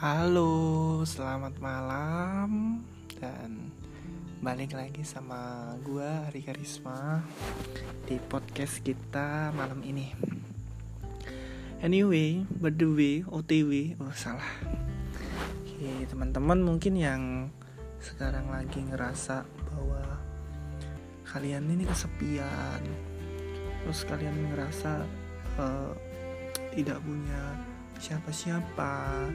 Halo, selamat malam dan balik lagi sama gua Ari Karisma di podcast kita malam ini. Anyway, by the way, OTW, oh salah. Oke, teman-teman mungkin yang sekarang lagi ngerasa bahwa kalian ini kesepian, terus kalian ngerasa uh, tidak punya siapa-siapa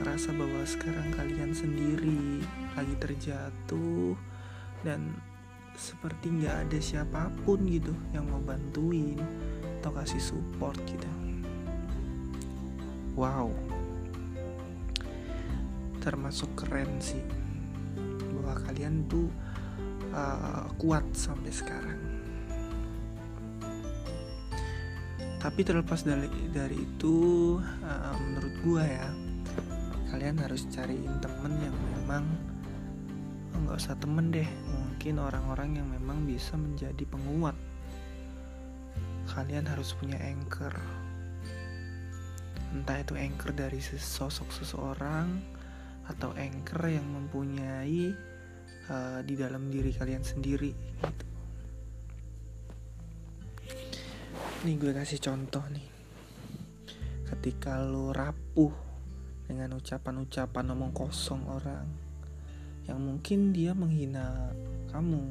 ngerasa bahwa sekarang kalian sendiri lagi terjatuh dan seperti nggak ada siapa pun gitu yang mau bantuin atau kasih support gitu. Wow. Termasuk keren sih bahwa kalian tuh uh, kuat sampai sekarang. Tapi terlepas dari dari itu uh, menurut gua ya kalian harus cariin temen yang memang oh, nggak usah temen deh mungkin orang-orang yang memang bisa menjadi penguat. Kalian harus punya anchor. Entah itu anchor dari sosok seseorang atau anchor yang mempunyai uh, di dalam diri kalian sendiri gitu. nih gue kasih contoh nih. Ketika lo rapuh dengan ucapan-ucapan omong kosong orang yang mungkin dia menghina kamu,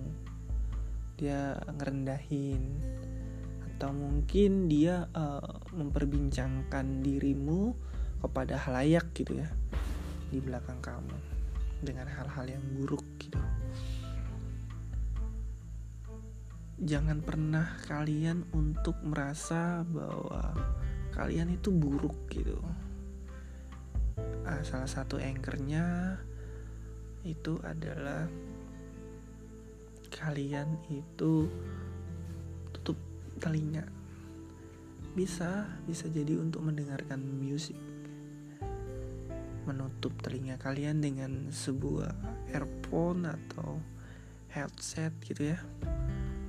dia ngerendahin, atau mungkin dia uh, memperbincangkan dirimu kepada halayak gitu ya di belakang kamu dengan hal-hal yang buruk gitu. Jangan pernah kalian untuk merasa bahwa kalian itu buruk gitu uh, salah satu anchornya itu adalah kalian itu tutup telinga. Bisa bisa jadi untuk mendengarkan musik menutup telinga kalian dengan sebuah earphone atau headset gitu ya.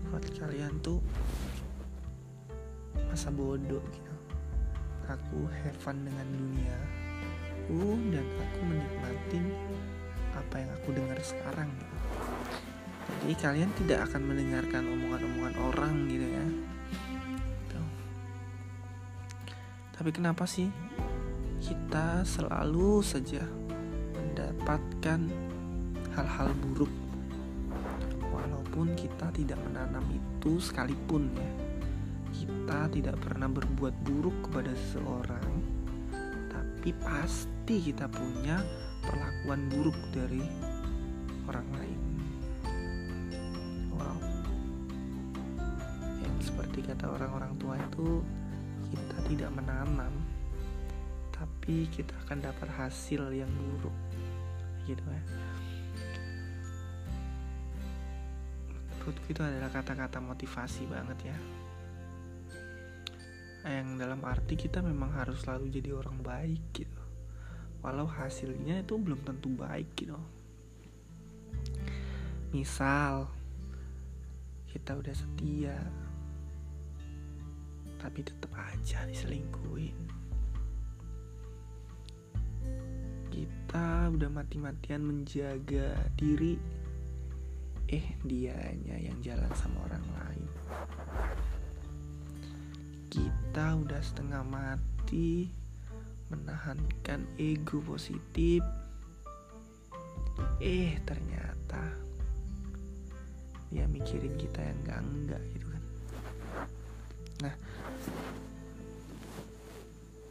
Buat kalian tuh masa bodoh gitu. Aku have fun dengan dunia aku dan aku menikmati apa yang aku dengar sekarang gitu. Jadi kalian tidak akan mendengarkan omongan-omongan orang gitu ya. Tuh. Tapi kenapa sih kita selalu saja mendapatkan hal-hal buruk walaupun kita tidak menanam itu sekalipun ya. Kita tidak pernah berbuat buruk kepada seseorang, tapi pasti kita punya perlakuan buruk dari orang lain. Wow. Yang seperti kata orang-orang tua itu kita tidak menanam tapi kita akan dapat hasil yang buruk. Gitu ya. Menurutku itu adalah kata-kata motivasi banget ya yang dalam arti kita memang harus selalu jadi orang baik gitu. Walau hasilnya itu belum tentu baik gitu. Misal kita udah setia tapi tetap aja diselingkuhin. Kita udah mati-matian menjaga diri eh dianya yang jalan sama orang lain kita udah setengah mati menahankan ego positif. Eh ternyata dia mikirin kita yang enggak enggak gitu kan. Nah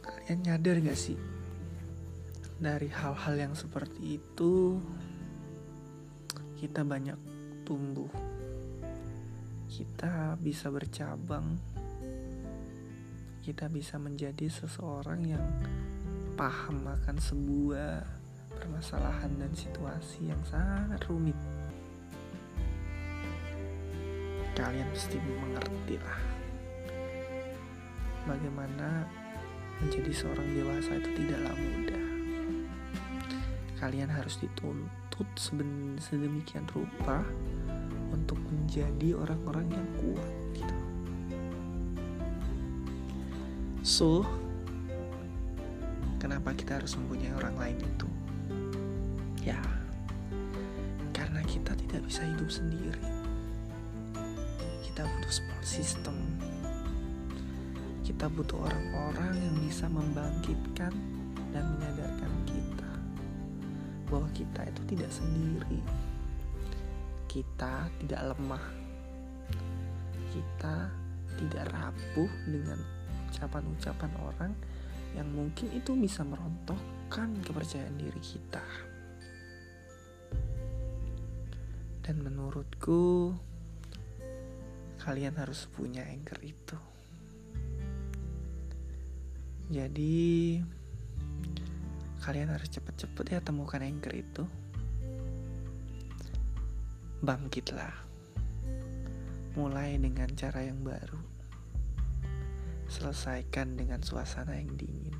kalian nyadar gak sih dari hal-hal yang seperti itu kita banyak tumbuh. Kita bisa bercabang kita bisa menjadi seseorang yang paham akan sebuah permasalahan dan situasi yang sangat rumit. Kalian pasti mengerti lah bagaimana menjadi seorang dewasa itu tidaklah mudah. Kalian harus dituntut sedemikian rupa untuk menjadi orang-orang yang kuat So, kenapa kita harus mempunyai orang lain itu? Ya, karena kita tidak bisa hidup sendiri. Kita butuh support system. Kita butuh orang-orang yang bisa membangkitkan dan menyadarkan kita bahwa kita itu tidak sendiri. Kita tidak lemah. Kita tidak rapuh dengan ucapan-ucapan orang yang mungkin itu bisa merontokkan kepercayaan diri kita. Dan menurutku, kalian harus punya anchor itu. Jadi, kalian harus cepet-cepet ya temukan anchor itu. Bangkitlah. Mulai dengan cara yang baru selesaikan dengan suasana yang dingin,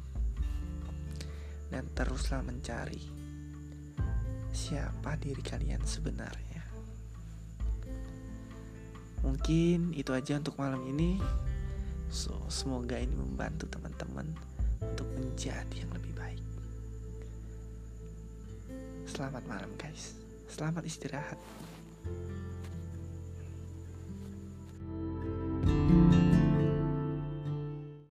dan teruslah mencari siapa diri kalian sebenarnya. Mungkin itu aja untuk malam ini. So, semoga ini membantu teman-teman untuk menjadi yang lebih baik. Selamat malam, guys. Selamat istirahat.